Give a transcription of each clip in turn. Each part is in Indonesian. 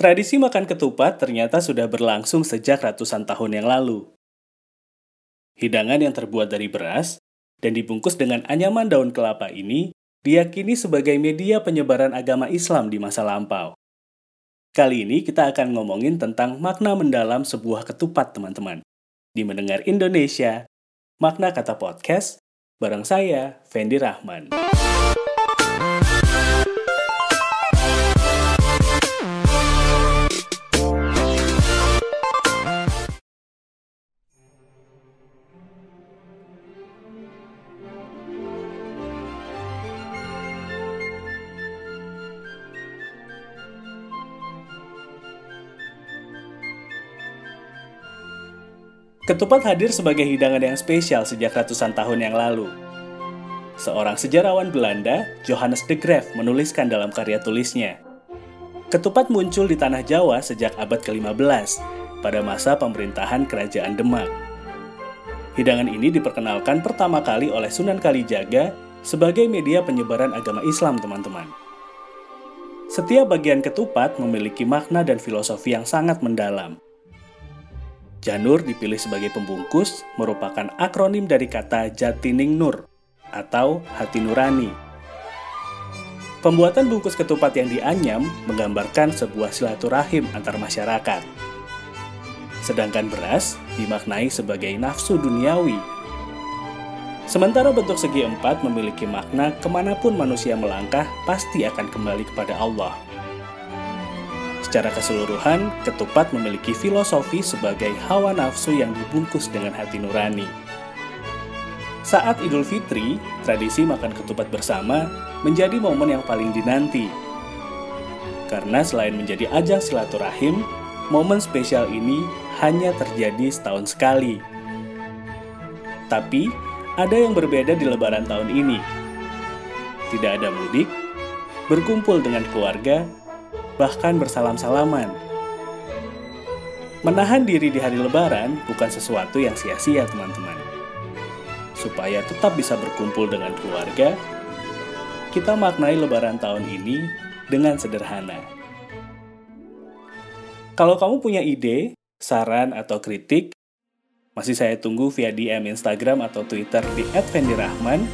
Tradisi makan ketupat ternyata sudah berlangsung sejak ratusan tahun yang lalu. Hidangan yang terbuat dari beras dan dibungkus dengan anyaman daun kelapa ini diyakini sebagai media penyebaran agama Islam di masa lampau. Kali ini kita akan ngomongin tentang makna mendalam sebuah ketupat, teman-teman. Di Mendengar Indonesia, Makna Kata Podcast, bareng saya, Fendi Rahman. Ketupat hadir sebagai hidangan yang spesial sejak ratusan tahun yang lalu. Seorang sejarawan Belanda, Johannes de Graaf, menuliskan dalam karya tulisnya, Ketupat muncul di tanah Jawa sejak abad ke-15, pada masa pemerintahan Kerajaan Demak. Hidangan ini diperkenalkan pertama kali oleh Sunan Kalijaga sebagai media penyebaran agama Islam, teman-teman. Setiap bagian ketupat memiliki makna dan filosofi yang sangat mendalam. Janur dipilih sebagai pembungkus merupakan akronim dari kata Jatining Nur atau hati nurani. Pembuatan bungkus ketupat yang dianyam menggambarkan sebuah silaturahim antar masyarakat. Sedangkan beras dimaknai sebagai nafsu duniawi. Sementara bentuk segi empat memiliki makna ke mana pun manusia melangkah pasti akan kembali kepada Allah. Secara keseluruhan, ketupat memiliki filosofi sebagai hawa nafsu yang dibungkus dengan hati nurani. Saat Idul Fitri, tradisi makan ketupat bersama menjadi momen yang paling dinanti. Karena selain menjadi ajang silaturahim, momen spesial ini hanya terjadi setahun sekali. Tapi, ada yang berbeda di lebaran tahun ini. Tidak ada mudik, berkumpul dengan keluarga, bahkan bersalam-salaman. Menahan diri di hari lebaran bukan sesuatu yang sia-sia, teman-teman. Supaya tetap bisa berkumpul dengan keluarga, kita maknai lebaran tahun ini dengan sederhana. Kalau kamu punya ide, saran, atau kritik, masih saya tunggu via DM Instagram atau Twitter di @vendirahman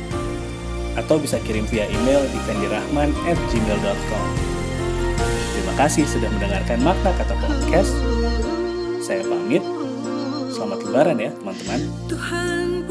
atau bisa kirim via email di vendirahman@gmail.com kasih sudah mendengarkan Makna Kata Podcast. Saya pamit. Selamat lebaran ya, teman-teman. Tuhan